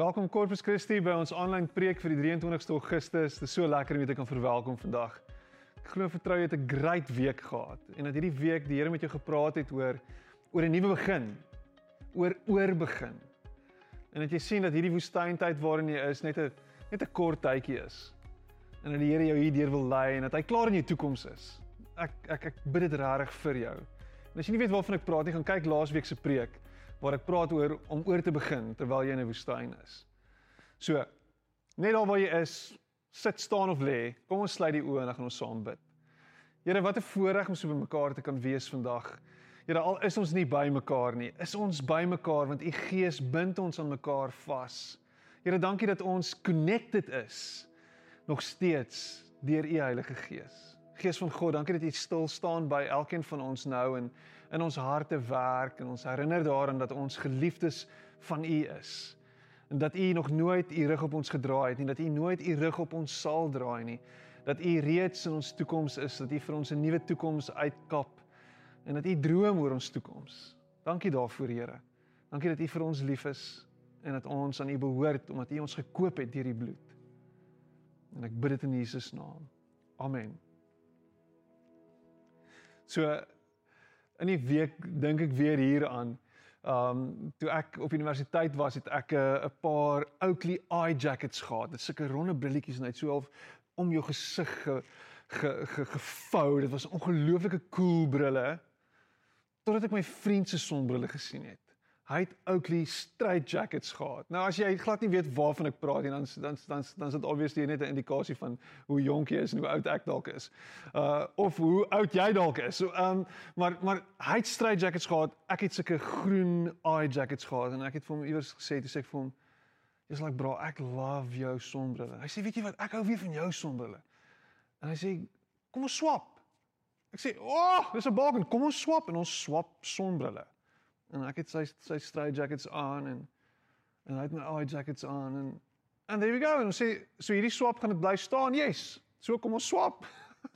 Welkom Corpus Christi by ons aanlyn preek vir die 23ste Augustus. Dit is so lekker om jou te kan verwelkom vandag. Ek glo vertrou jy het 'n great week gehad en dat hierdie week die Here met jou gepraat het oor oor 'n nuwe begin, oor oorbegin. En dat jy sien dat hierdie woestyntyd waarin jy is net 'n net 'n kort tydjie is. En dat die Here jou hierdeur wil lei en dat hy klaar in jou toekoms is. Ek ek ek bid dit regtig vir jou. En as jy nie weet waarvan ek praat nie, gaan kyk laasweek se preek waar ek praat oor om oor te begin terwyl jy in 'n woestyn is. So, net daar waar jy is, sit, staan of lê, kom ons sluit die oë en dan gaan ons saam bid. Here, wat 'n voorreg om so by mekaar te kan wees vandag. Here, al is ons nie by mekaar nie, is ons by mekaar want u Gees bind ons aan mekaar vas. Here, dankie dat ons connected is nog steeds deur u Heilige Gees. Gees van God, dankie dat U stil staan by elkeen van ons nou en in ons harte werk en ons herinner daaraan dat ons geliefdes van U is. En dat U nog nooit U rug op ons gedraai het nie, dat U nooit U rug op ons sal draai nie. Dat U reeds in ons toekoms is, dat U vir ons 'n nuwe toekoms uitkap en dat U droom oor ons toekoms. Dankie daarvoor, Here. Dankie dat U vir ons lief is en dat ons aan U behoort omdat U ons gekoop het deur die bloed. En ek bid dit in Jesus naam. Amen. So in die week dink ek weer hieraan. Um toe ek op universiteit was, het ek 'n 'n paar Oakley eye jackets gehad. Dit sulke ronde brilletjies en hy het so half om jou gesig ge, ge, ge, gevou. Dit was ongelooflike cool brille. Totdat ek my vriend se sonbrille gesien het. Hy het Oakley straight jackets gehad. Nou as jy glad nie weet waarvan ek praat nie, dan dan dan dan is dit obviously net 'n indikasie van hoe jonk jy is en hoe oud ek dalk is. Uh of hoe oud jy dalk is. So um maar maar hy het straight jackets gehad. Ek het sulke groen eye jackets gehad en ek het vir hom iewers gesê, dis ek vir hom Jy's like bro, ek love jou sonbrille. Hy sê, weet jy wat, ek hou weer van jou sonbrille. En hy sê, kom ons swap. Ek sê, "O, oh, dis 'n bargain. Kom ons swap en ons swap sonbrille." En ek het sy sy stray jackets aan en en hy het my eye jackets aan en and there we go. En ons sê so hierdie swap gaan dit bly staan yes so kom ons swap.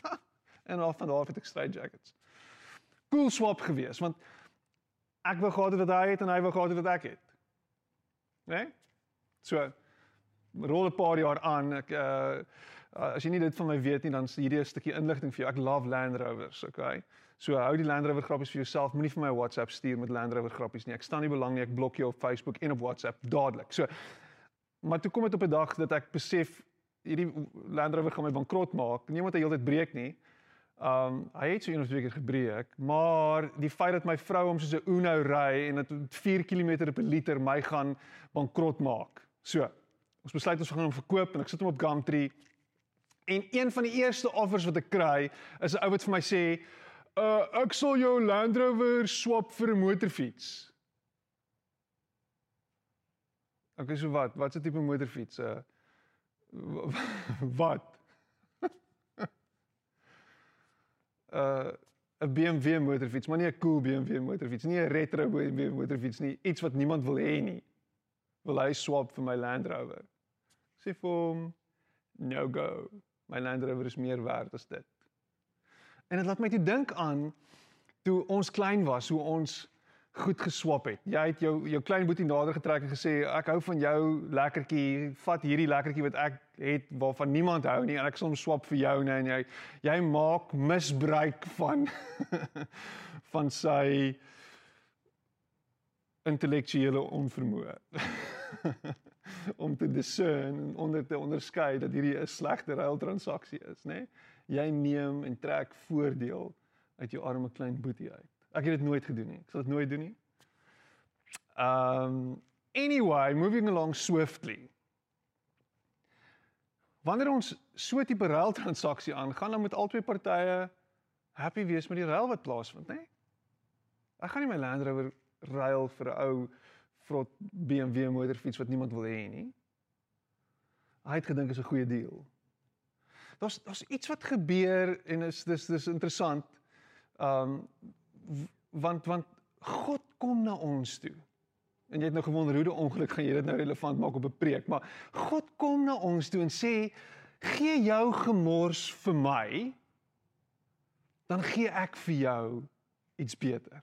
En af van daar het ek stray jackets. Cool swap gewees want ek wou gehad het wat hy het en hy wou gehad het wat ek het. Né? Nee? so rol 'n paar jaar aan. Ek uh as jy nie dit van my weet nie dan hierdie 'n stukkie inligting vir jou. Ek love Land Rovers okay So hou die Land Rover grappies vir jouself. Moenie vir my WhatsApp stuur met Land Rover grappies nie. Ek staan nie belang nie. Ek blok jou op Facebook en op WhatsApp dadelik. So maar toe kom dit op 'n dag dat ek besef hierdie Land Rover gaan my bankrot maak. Nie omdat hy heeltyd breek nie. Um hy het so een of twee keer gebreek, maar die feit dat my vrou hom soos 'n Uno ry en dit 4 km per liter my gaan bankrot maak. So, ons besluit ons gaan hom verkoop en ek sit hom op Gumtree. En een van die eerste offers wat ek kry is 'n ou wat vir my sê Uh ek sal jou Land Rover swap vir 'n motorfiets. Okay, so wat? Wat 'n tipe motorfiets? Uh wat? uh 'n BMW motorfiets, maar nie 'n cool BMW motorfiets, nie 'n retro BMW motorfiets nie, iets wat niemand wil hê nie. Wil hy swap vir my Land Rover? Sê vir hom no go. My Land Rover is meer werd as dit. En dit laat my toe dink aan toe ons klein was, hoe ons goed geswap het. Jy het jou jou klein boetie nader getrek en gesê ek hou van jou lekkertjie, vat hierdie lekkertjie wat ek het waarvan niemand hou nie en ek sal hom swap vir jou nou en jy jy maak misbruik van van sy intellektuele onvermoë om te discern en onder te onderskei dat hierdie 'n slegte ruiltransaksie is, nê? Nee? jy neem en trek voordeel uit jou arme klein boetie uit. Ek het dit nooit gedoen nie. Ek sal dit nooit doen nie. Um anyway, moving along swiftly. Wanneer ons so 'n tipe ruil transaksie aangaan, dan moet albei partye happy wees met die ruil wat plaasvind, né? Ek gaan nie my Land Rover ruil vir 'n ou vrot BMW motorfiets wat niemand wil hê nie. Hy het gedink is 'n goeie deal daar's daar's iets wat gebeur en is dis dis interessant. Um want want God kom na ons toe. En jy het nou gewonder hoe die ongeluk gaan jy dit nou relevant maak op 'n preek, maar God kom na ons toe en sê gee jou gemors vir my dan gee ek vir jou iets beter.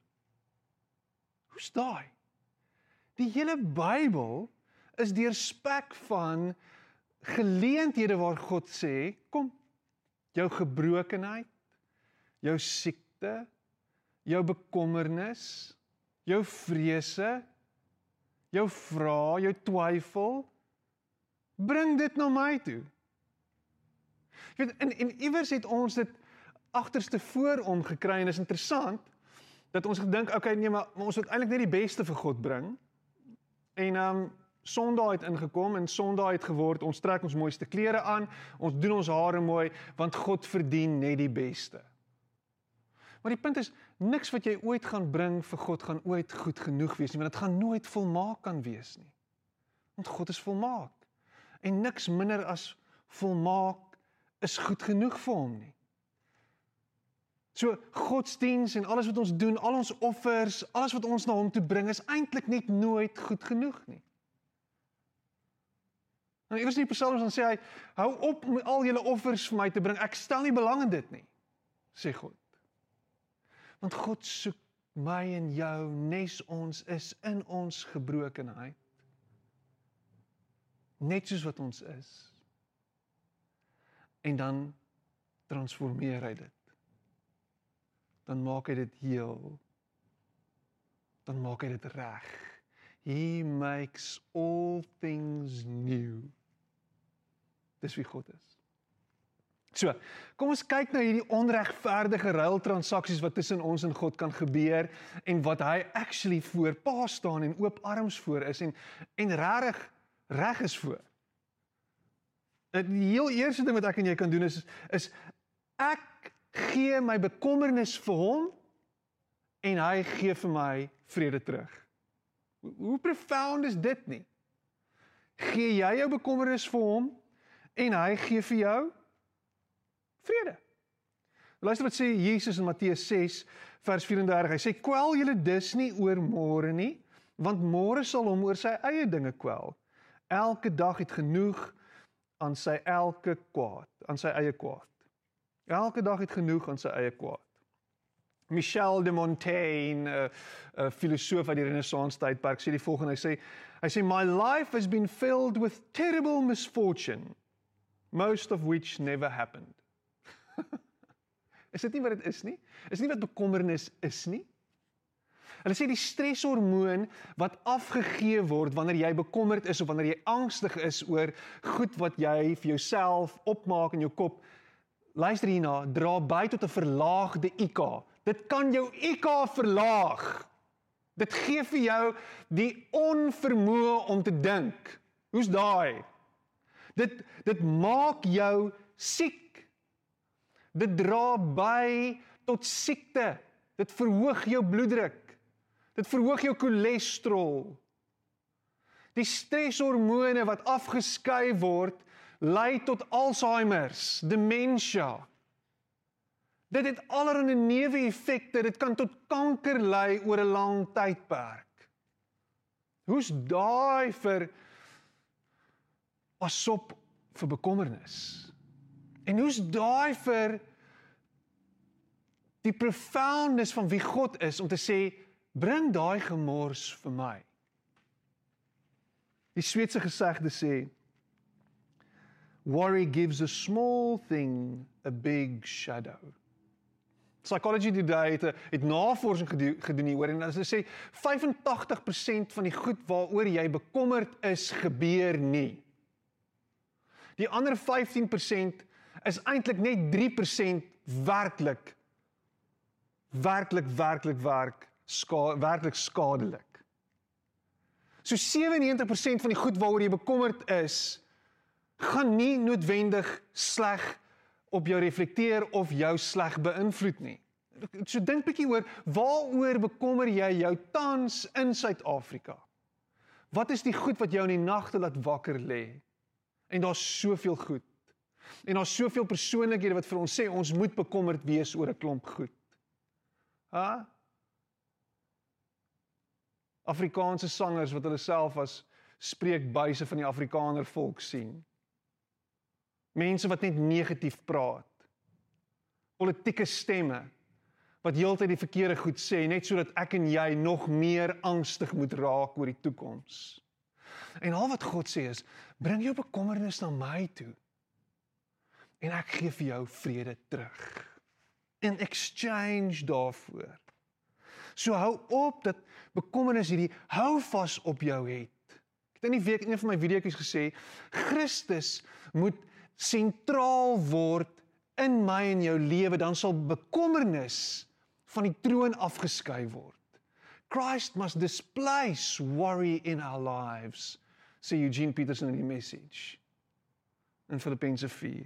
Hoe's daai? Die hele Bybel is deur spek van geleenthede waar God sê, kom, jou gebrokenheid, jou siekte, jou bekommernis, jou vrese, jou vrae, jou twyfel, bring dit na my toe. Jy weet, en en iewers het ons dit agterste voor om gekry en is interessant dat ons gedink, okay, nee, maar, maar ons moet eintlik net die beste vir God bring. En ehm um, Sondag het ingekom en Sondag het geword, ons trek ons mooiste klere aan, ons doen ons hare mooi want God verdien net die beste. Maar die punt is niks wat jy ooit gaan bring vir God gaan ooit goed genoeg wees nie, want dit gaan nooit volmaak kan wees nie. Want God is volmaak. En niks minder as volmaak is goed genoeg vir hom nie. So godsdiens en alles wat ons doen, al ons offers, alles wat ons na hom toe bring is eintlik net nooit goed genoeg nie. Nou iewers in die Psalms dan sê hy, hou op om al julle offers vir my te bring. Ek stel nie belang in dit nie, sê God. Want God soek my en jou nes ons is in ons gebrokenheid. Net soos wat ons is. En dan transformeer hy dit. Dan maak hy dit heel. Dan maak hy dit reg. He makes all things new. Dis wie God is. So, kom ons kyk na hierdie onregverdige ruiltransaksies wat tussen ons en God kan gebeur en wat hy actually voor pa staan en oop arms voor is en en regtig reg is voor. Die heel eerste ding wat ek en jy kan doen is is ek gee my bekommernis vir hom en hy gee vir my vrede terug. Hoe profound is dit nie? Gee jy jou bekommernis vir hom en hy gee vir jou vrede. Luister wat sê Jesus in Matteus 6 vers 34. Hy sê kwel julle dus nie oor môre nie, want môre sal hom oor sy eie dinge kwel. Elke dag het genoeg aan sy elke kwaad, aan sy eie kwaad. Elke dag het genoeg aan sy eie kwaad. Michel de Montaigne, 'n uh, uh, filosoof uit die Renaissance tydperk, sê die volgende, hy sê hy sê my life has been filled with terrible misfortune most of which never happened. is dit nie wat dit is nie? Is nie wat bekommernis is nie? Hulle sê die streshormoon wat afgegee word wanneer jy bekommerd is of wanneer jy angstig is oor goed wat jy vir jouself opmaak in jou kop, luister hierna, dra by tot 'n verlaagde IQ. Dit kan jou IQ verlaag. Dit gee vir jou die onvermoë om te dink. Hoe's daai? Dit dit maak jou siek. Dit dra by tot siekte. Dit verhoog jou bloeddruk. Dit verhoog jou cholesterol. Die streshormone wat afgeskei word, lei tot Alzheimer's, demensie. Dit het allerlei neeweffekte. Dit kan tot kanker lei oor 'n lang tydperk. Hoe's daai vir pasop vir bekommernis. En hoe's daai vir die profoundness van wie God is om te sê bring daai gemors vir my. Die Sweedse gesegde sê worry gives a small thing a big shadow. Psychology Today het het navorsing gedoen hieroor en hulle sê 85% van die goed waaroor jy bekommerd is gebeur nie. Die ander 15% is eintlik net 3% werklik werklik werklik werk ska werklik skadelik. So 97% van die goed waaroor jy bekommerd is, gaan nie noodwendig sleg op jou reflekteer of jou sleg beïnvloed nie. So dink bietjie oor waaroor bekommer jy jou tans in Suid-Afrika? Wat is die goed wat jou in die nagte laat wakker lê? En daar's soveel goed. En daar's soveel persoonlikhede wat vir ons sê ons moet bekommerd wees oor 'n klomp goed. Ha? Afrikaanse sangers wat hulle self as spreekbuise van die Afrikaner volk sien. Mense wat net negatief praat. Politieke stemme wat heeltyd die verkeerde goed sê net sodat ek en jy nog meer angstig moet raak oor die toekoms. En al wat God sê is, bring jou bekommernis na my toe. En ek gee vir jou vrede terug. In exchange daarvoor. So hou op dat bekommernis hierdie hou vas op jou het. Ek het in die week in een van my videoetjies gesê, Christus moet sentraal word in my en jou lewe, dan sal bekommernis van die troon afgeskuif word. Christ must displace worry in our lives. Sê Eugene Peterson in die message. In Filippense 4.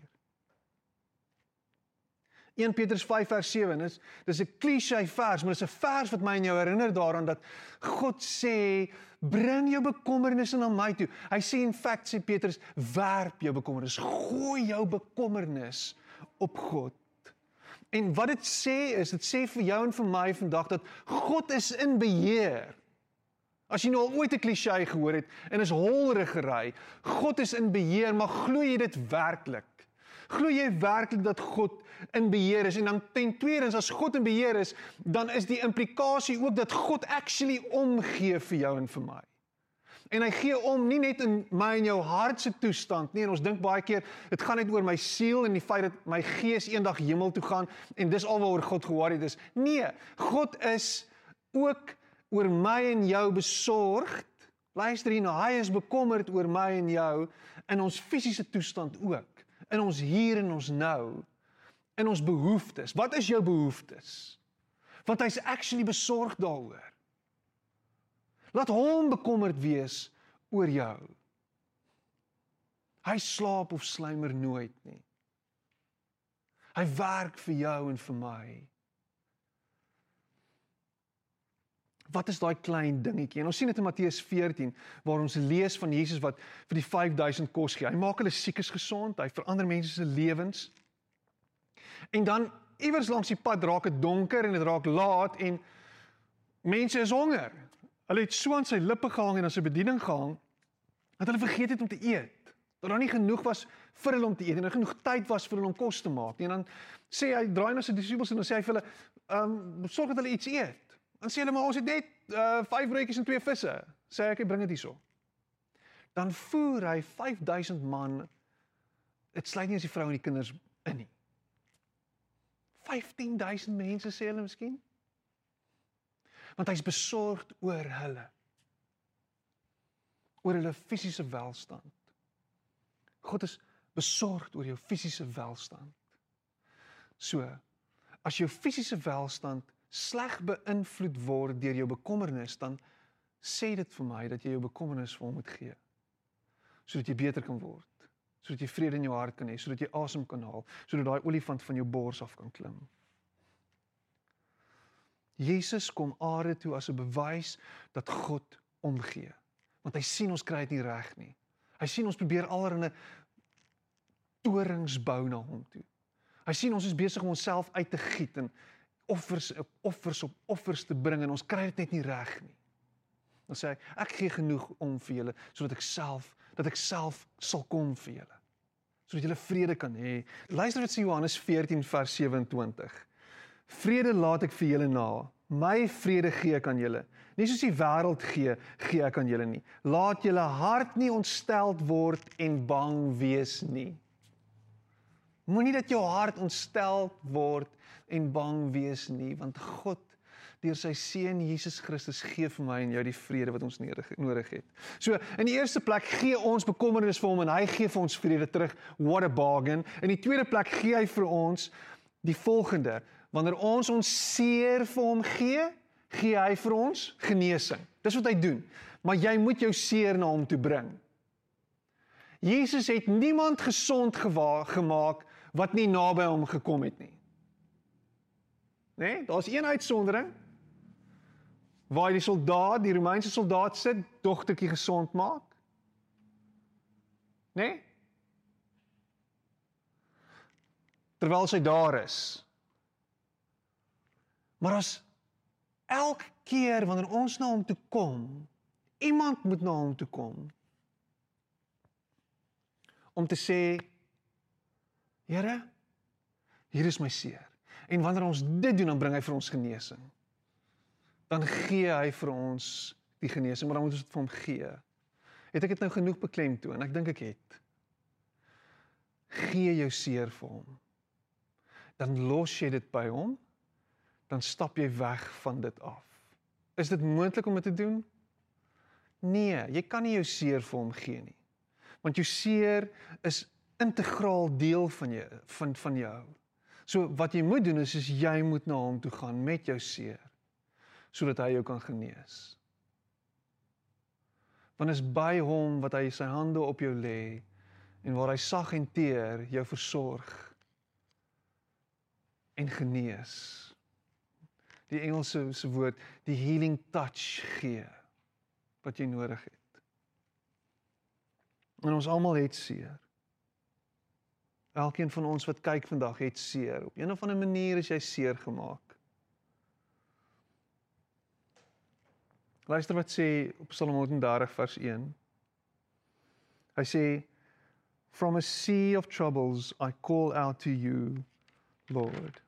1 Petrus 5 vers 7 is dis 'n klise vers, maar dis 'n vers wat my en jou herinner daaraan dat God sê bring jou bekommernisse na my toe. Hy sê in feite sê Petrus werp jou bekommernis, gooi jou bekommernis op God. En wat dit sê is dit sê vir jou en vir my vandag dat God is in beheer. As jy nou al ooit 'n klise gehoor het en is holregery, God is in beheer, maar glo jy dit werklik? Glo jy werklik dat God in beheer is? En dan ten tweede, as God in beheer is, dan is die implikasie ook dat God actually omgee vir jou en vir my. En hy gee om nie net in my en jou hart se toestand nie. En ons dink baie keer dit gaan net oor my siel en die feit dat my gees eendag hemel toe gaan en dis alwaaroor God ge-worried is. Nee, God is ook oor my en jou besorgd. Luister hier nou, hy is bekommerd oor my en jou in ons fisiese toestand ook, in ons hier en ons nou, in ons behoeftes. Wat is jou behoeftes? Want hy's actually besorgd daaroor. Laat hom bekommerd wees oor jou. Hy slaap of slymer nooit nie. Hy werk vir jou en vir my. Wat is daai klein dingetjie? En ons sien dit in Matteus 14 waar ons lees van Jesus wat vir die 5000 kos gee. Hy maak hulle siekes gesond, hy verander mense se lewens. En dan iewers langs die pad raak dit donker en dit raak laat en mense is honger. Hulle het so aan sy lippe gehang en aan sy bediening gehang dat hulle vergeet het om te eet. Dat daar nie genoeg was vir hulle om te eet en nie genoeg tyd was vir hulle om kos te maak nie. En dan sê hy draai na sy disippels en dan sê hy vir hulle, "Ehm, um, sorg dat hulle iets eet." Dan sê hulle, "Maar ons het net uh 5 broodjies en 2 visse." Sê hy, "Ek bring dit hierso." Dan voer hy 5000 man. Dit sluit nie eens die vrou en die kinders in nie. 15000 mense sê hulle miskien want hy's besorgd oor hulle oor hulle fisiese welstand God is besorgd oor jou fisiese welstand so as jou fisiese welstand sleg beïnvloed word deur jou bekommernis dan sê dit vir my dat jy jou bekommernis vir hom moet gee sodat jy beter kan word sodat jy vrede in jou hart kan hê sodat jy asem kan haal sodat daai olifant van jou bors af kan klim Jesus kom aarde toe as 'n bewys dat God omgee. Want hy sien ons kry dit nie reg nie. Hy sien ons probeer allerlei torings bou na hom toe. Hy sien ons is besig om onsself uit te giet en offers op offers op offers te bring en ons kry dit net nie reg nie. Dan sê hy, ek gee genoeg om vir julle sodat ek self dat ek self sal kom vir julle. Sodat julle vrede kan hê. Luister wat sê Johannes 14 vers 27. Vrede laat ek vir julle na. My vrede gee ek aan julle. Nie soos die wêreld gee, gee ek aan julle nie. Laat julle hart nie ontsteld word en bang wees nie. Moenie dat jou hart ontsteld word en bang wees nie, want God deur sy seun Jesus Christus gee vir my en jou die vrede wat ons nodig het. So, in die eerste plek gee ons bekommernis vir hom en hy gee vir ons vrede terug. What a bargain. In die tweede plek gee hy vir ons die volgende: Wanneer ons ons seer vir hom gee, gee hy vir ons genesing. Dis wat hy doen. Maar jy moet jou seer na hom toe bring. Jesus het niemand gesond gemaak wat nie naby hom gekom het nie. Né? Nee, daar's een uitsondering. Waar die soldaat, die Romeinse soldaat sit, dogtertjie gesond maak. Né? Nee? Terwyl sy daar is. Maar as elke keer wanneer ons na hom toe kom, iemand moet na hom toe kom om te sê Here, hier is my seer. En wanneer ons dit doen, dan bring hy vir ons genesing. Dan gee hy vir ons die genesing, maar dan moet ons dit vir hom gee. Het ek dit nou genoeg beklemtoon? Ek dink ek het. Gee jou seer vir hom. Dan los jy dit by hom. Dan stap jy weg van dit af. Is dit moontlik om dit te doen? Nee, jy kan nie jou seer vir hom gee nie. Want jou seer is integraal deel van jou van van jou. So wat jy moet doen is is jy moet na hom toe gaan met jou seer sodat hy jou kan genees. Want is by hom wat hy sy hande op jou lê en waar hy sag en teer jou versorg en genees. Die Engelse se woord, die healing touch gee wat jy nodig het. En ons almal het seer. Elkeen van ons wat kyk vandag het seer. Op een of ander manier is jy seer gemaak. Luister wat sê op Psalm 130 vers 1. Hy sê From a sea of troubles I call out to you, Lord.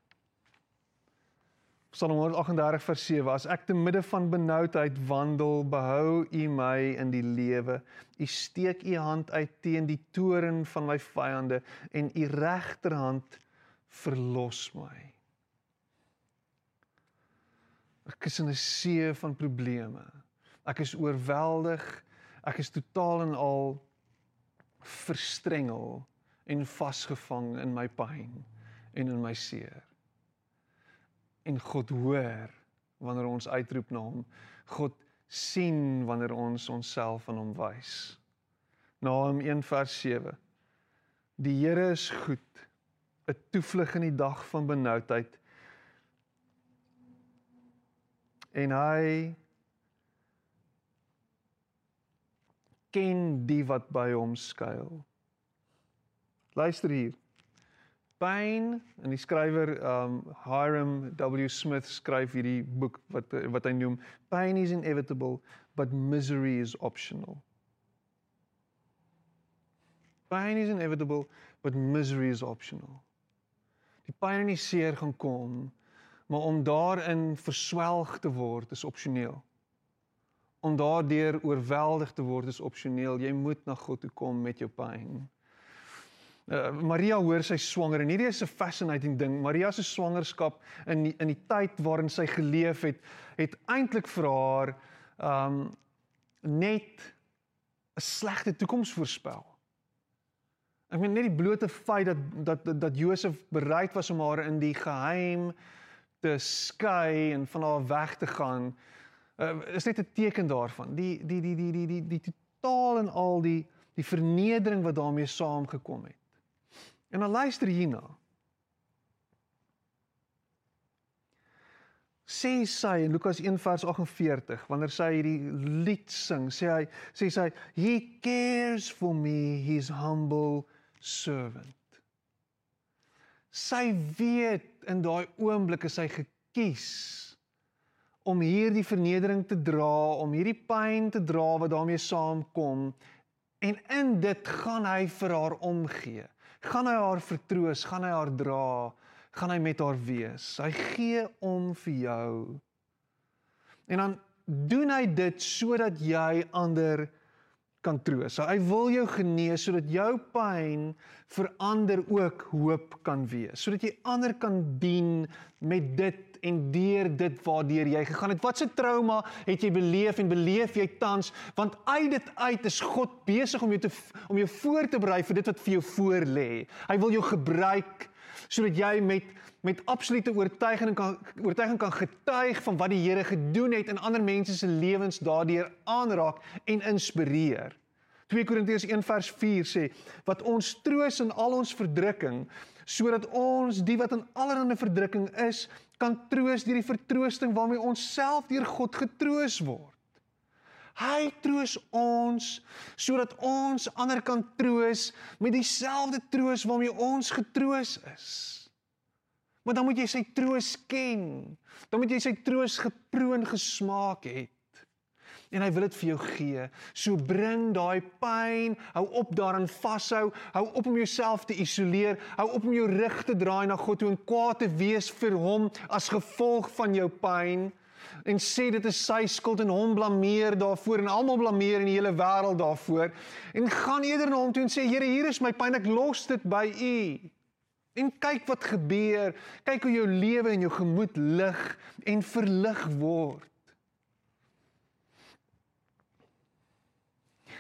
Psalm 138 vers 7 As ek te midde van benoudheid wandel, behou U my in die lewe. U steek U hand uit teen die toren van my vyande en U regterhand verlos my. Ek is in 'n see van probleme. Ek is oorweldig. Ek is totaal en al verstrengel en vasgevang in my pyn en in my seer en God hoor wanneer ons uitroep na hom. God sien wanneer ons onsself aan hom wys. Naam 1 vers 7. Die Here is goed, 'n toevlug in die dag van benoudheid. En hy ken die wat by hom skuil. Luister hier. Pyn en die skrywer um Hiram W Smith skryf hierdie boek wat wat hy noem Pain is inevitable but misery is optional. Pain is inevitable but misery is optional. Die pyn en die seer gaan kom, maar om daarin verswelg te word is opsioneel. Om daardeur oorweldig te word is opsioneel. Jy moet na God toe kom met jou pyn. Uh, Maria hoor sy swanger en hierdie is 'n fascinating ding. Maria se swangerskap in die, in die tyd waarin sy geleef het, het eintlik vir haar um net 'n slegte toekoms voorspel. Ek meen net die blote feit dat dat dat Josef bereid was om haar in die geheim te skei en van haar weg te gaan, uh, is net 'n teken daarvan. Die die die die die die die totaal en al die die vernedering wat daarmee saamgekom het. En dan luister hierna. Sê sy in Lukas 1:48 wanneer sy hierdie lied sing, sê hy sê sy he cares for me his humble servant. Sy weet in daai oomblik is hy gekies om hierdie vernedering te dra, om hierdie pyn te dra wat daarmee saamkom en in dit gaan hy vir haar omgee gaan hy haar vertroos, gaan hy haar dra, gaan hy met haar wees. Hy gee om vir jou. En dan doen hy dit sodat jy ander kan troos. Hy wil jou genees sodat jou pyn vir ander ook hoop kan wees. Sodat jy ander kan dien met dit en deur dit waardeur jy gegaan het. Watse trauma het jy beleef en beleef jy tans? Want uit dit uit is God besig om jou te om jou voor te berei vir dit wat vir jou voor lê. Hy wil jou gebruik sodat jy met met absolute oortuiging kan oortuiging kan getuig van wat die Here gedoen het in ander mense se lewens daardeur aanraak en inspireer. 2 Korintiërs 1 vers 4 sê wat ons troos in al ons verdrukking sodat ons die wat in allerlei verdrukking is kan troos deur die vertroosting waarmee ons self deur God getroos word. Hy troos ons sodat ons ander kan troos met dieselfde troos waarmee ons getroos is. Maar dan moet jy sy troos ken. Dan moet jy sy troos geproe en gesmaak het en hy wil dit vir jou gee. So bring daai pyn, hou op daarin vashou, hou op om jouself te isoleer, hou op om jou rug te draai na God toe en kwaad te wees vir hom as gevolg van jou pyn. en sê dit is sy skuld en hom blameer daarvoor en almal blameer in die hele wêreld daarvoor en gaan eerder na hom toe en sê Here hier is my pyn ek los dit by u en kyk wat gebeur kyk hoe jou lewe en jou gemoed lig en verlig word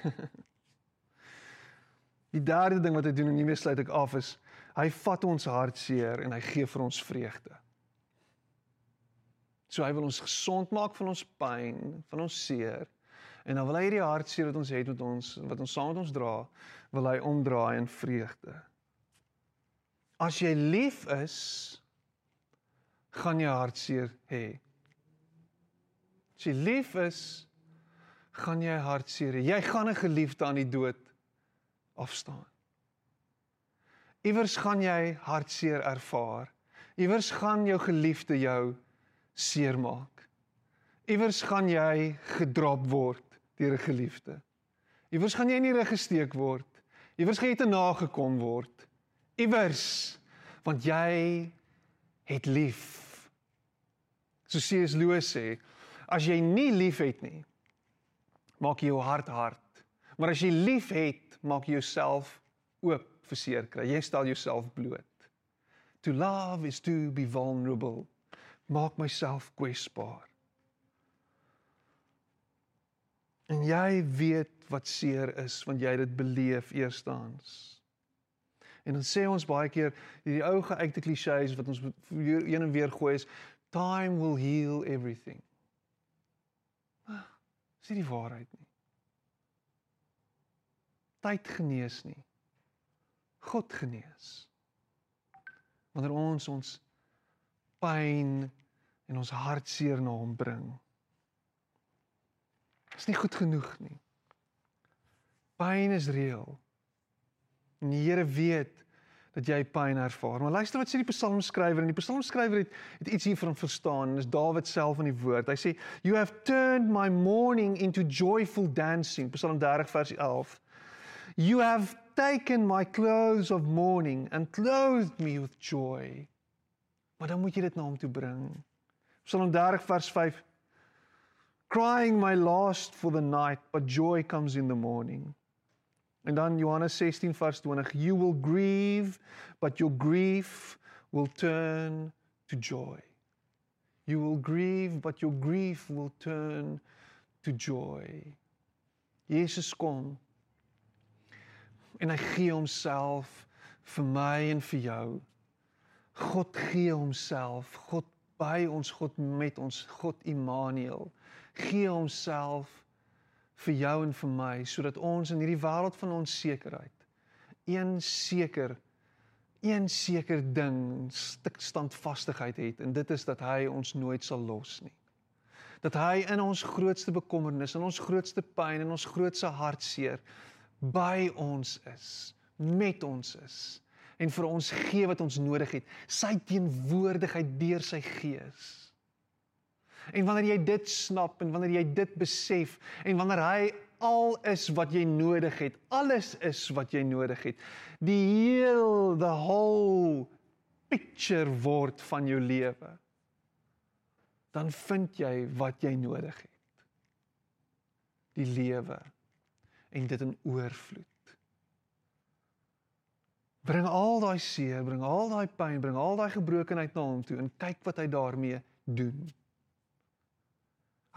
Die derde ding wat hy doen en hiermee sluit ek af is hy vat ons hartseer en hy gee vir ons vreugde. So hy wil ons gesond maak van ons pyn, van ons seer. En dan wil hy hierdie hartseer wat ons het met ons wat ons saam met ons dra, wil hy omdraai in vreugde. As jy lief is, gaan jy hartseer hê. As jy lief is, gaan jy hartseer hê. Jy gaan 'n geliefde aan die dood afstaan. Iewers gaan jy hartseer ervaar. Iewers gaan jou geliefde jou seermaak. Iewers gaan jy gedrop word deur 'n geliefde. Iewers gaan jy in die rug gesteek word. Iewers gaan jy te nagekom word. Iewers want jy het lief. So C.S. Lewis sê, as jy nie lief het nie, maak jy jou hart hard. Maar as jy lief het, maak jy jouself oop vir seer kry. Jy stel jouself bloot. To love is to be vulnerable. Maak myself kwesbaar. En jy weet wat seer is want jy dit beleef eerstens. En dan sê ons baie keer hierdie ou geuite klisjées wat ons een en weer gooi is time will heal everything. Dis nie die waarheid nie tyd genees nie. God genees. Wanneer ons ons pyn en ons hartseer na hom bring. Is nie goed genoeg nie. Pyn is reël. En die Here weet dat jy pyn ervaar. Maar luister wat sê die psalmskrywer en die psalmskrywer het, het iets hiervan verstaan dis Dawid self in die woord. Hy sê you have turned my mourning into joyful dancing. Psalm 30 vers 11. You have taken my clothes of mourning and clothed me with joy. Maar dan moet jy dit na hom toe bring. Psalm 30 vers 5 Crying my last for the night, but joy comes in the morning. En dan Johannes 16 vers 20 You will grieve, but your grief will turn to joy. You will grieve, but your grief will turn to joy. Jesus kom en hy gee homself vir my en vir jou. God gee homself, God by ons, God met ons, God Immanuel gee homself vir jou en vir my sodat ons in hierdie wêreld van onsekerheid een seker een seker ding stuk standvastigheid het en dit is dat hy ons nooit sal los nie. Dat hy in ons grootste bekommernis, in ons grootste pyn en ons grootste hartseer by ons is, met ons is en vir ons gee wat ons nodig het, sy teenwoordigheid deur sy gees. En wanneer jy dit snap en wanneer jy dit besef en wanneer hy al is wat jy nodig het, alles is wat jy nodig het, die heel the whole picture word van jou lewe, dan vind jy wat jy nodig het. Die lewe en dit in oorvloed. Bring al daai seer, bring al daai pyn, bring al daai gebrokenheid na hom toe en kyk wat hy daarmee doen.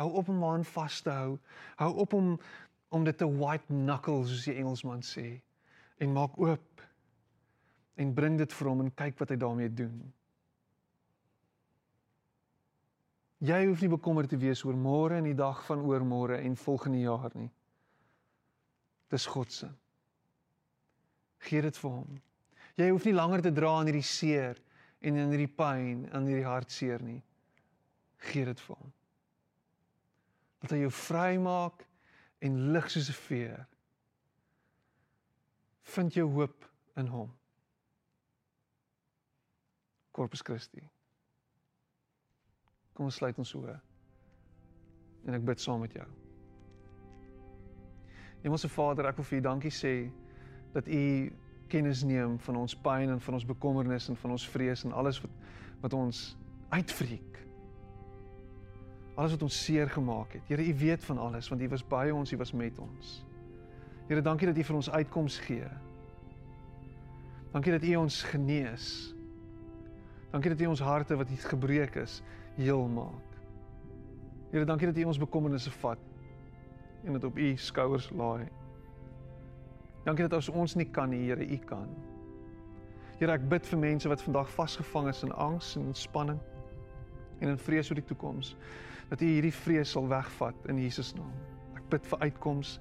Hou op om aan vas te hou. Hou op om om dit te white knuckle soos die Engelsman sê en maak oop en bring dit vir hom en kyk wat hy daarmee doen. Jy hoef nie bekommerd te wees oor môre en die dag van oormôre en volgende jaar nie. Dis God se. Gee dit vir hom. Jy hoef nie langer te dra aan hierdie seer en in hierdie pyn en hierdie hartseer nie. Gee dit vir hom. Dat hy jou vrymaak en lig soos 'n veer. Vind jou hoop in hom. Corpus Christi. Kom ons sluit ons oë. En ek bid saam met jou. Hemelse Vader, ek wil vir U dankie sê dat U kennis neem van ons pyn en van ons bekommernis en van ons vrees en alles wat wat ons uitvreek. Alles wat ons seer gemaak het. Here, U weet van alles want U was by ons, U was met ons. Here, dankie dat U vir ons uitkoms gee. Dankie dat U ons genees. Dankie dat U ons harte wat gebreek is, heel maak. Here, dankie dat U ons bekommernisse vat en dit op U skouers laai. Dankie dat as ons nie kan nie, Here, U kan. Here, ek bid vir mense wat vandag vasgevang is in angs en spanning en in vrees oor die toekoms, dat U hierdie vrees sal wegvat in Jesus naam. Ek bid vir uitkoms.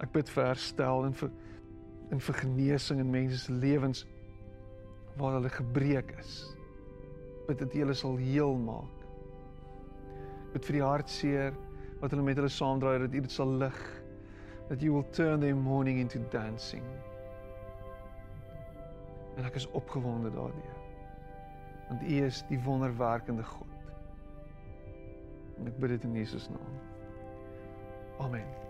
Ek bid vir herstel en vir en vir genesing in mense se lewens waar hulle gebreek is. Bid dat U hulle sal heel maak. Bid vir die hartseer wat hulle met hulle saamdraai dat U dit sal lig. That you will turn their mourning into dancing. En ek is opgewonde daardeur. Want U is die wonderwerkende God. En ek bid dit in Jesus naam. Amen.